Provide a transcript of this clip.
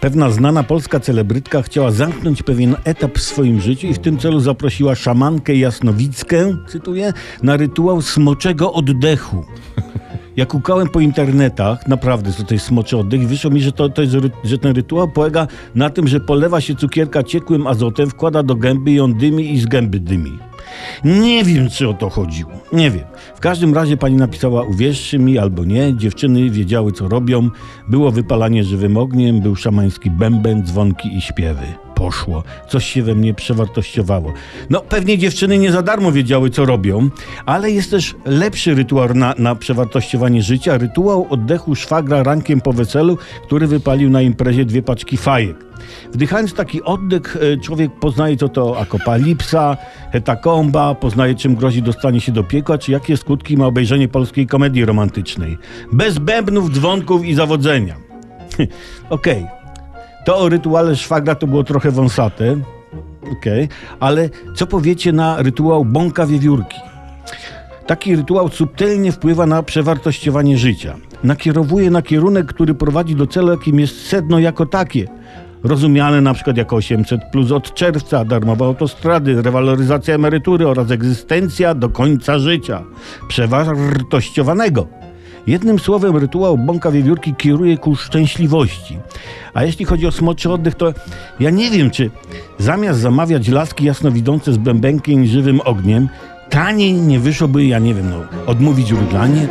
Pewna znana polska celebrytka chciała zamknąć pewien etap w swoim życiu i w tym celu zaprosiła szamankę jasnowickę, cytuję, na rytuał smoczego oddechu. Jak kukałem po internetach, naprawdę, co to jest smoczy oddech, wyszło mi, że, to, to jest, że ten rytuał polega na tym, że polewa się cukierka ciekłym azotem, wkłada do gęby i on dymi i z gęby dymi. Nie wiem, czy o to chodziło. Nie wiem. W każdym razie pani napisała, uwierzcie mi albo nie, dziewczyny wiedziały, co robią. Było wypalanie żywym ogniem, był szamański bęben, dzwonki i śpiewy. Poszło. Coś się we mnie przewartościowało. No, pewnie dziewczyny nie za darmo wiedziały, co robią, ale jest też lepszy rytuał na, na przewartościowanie życia. Rytuał oddechu szwagra rankiem po weselu, który wypalił na imprezie dwie paczki fajek. Wdychając taki oddech, e, człowiek poznaje, co to akokalipsa, hetakomba, poznaje, czym grozi dostanie się do piekła, czy jakie skutki ma obejrzenie polskiej komedii romantycznej. Bez bębnów, dzwonków i zawodzenia. Okej. To o rytuale szwagra to było trochę wąsate. Okej. Ale co powiecie na rytuał bąka wiewiórki? Taki rytuał subtelnie wpływa na przewartościowanie życia. Nakierowuje na kierunek, który prowadzi do celu, jakim jest sedno jako takie. Rozumiane na przykład jako 800 plus od czerwca, darmowe autostrady, rewaloryzacja emerytury oraz egzystencja do końca życia. Przewartościowanego. Jednym słowem, rytuał bąka wiewiórki kieruje ku szczęśliwości. A jeśli chodzi o smoczy oddech, to ja nie wiem, czy zamiast zamawiać laski jasnowidzące z bębenkiem i żywym ogniem, taniej nie wyszłoby, ja nie wiem, no, odmówić różaniec?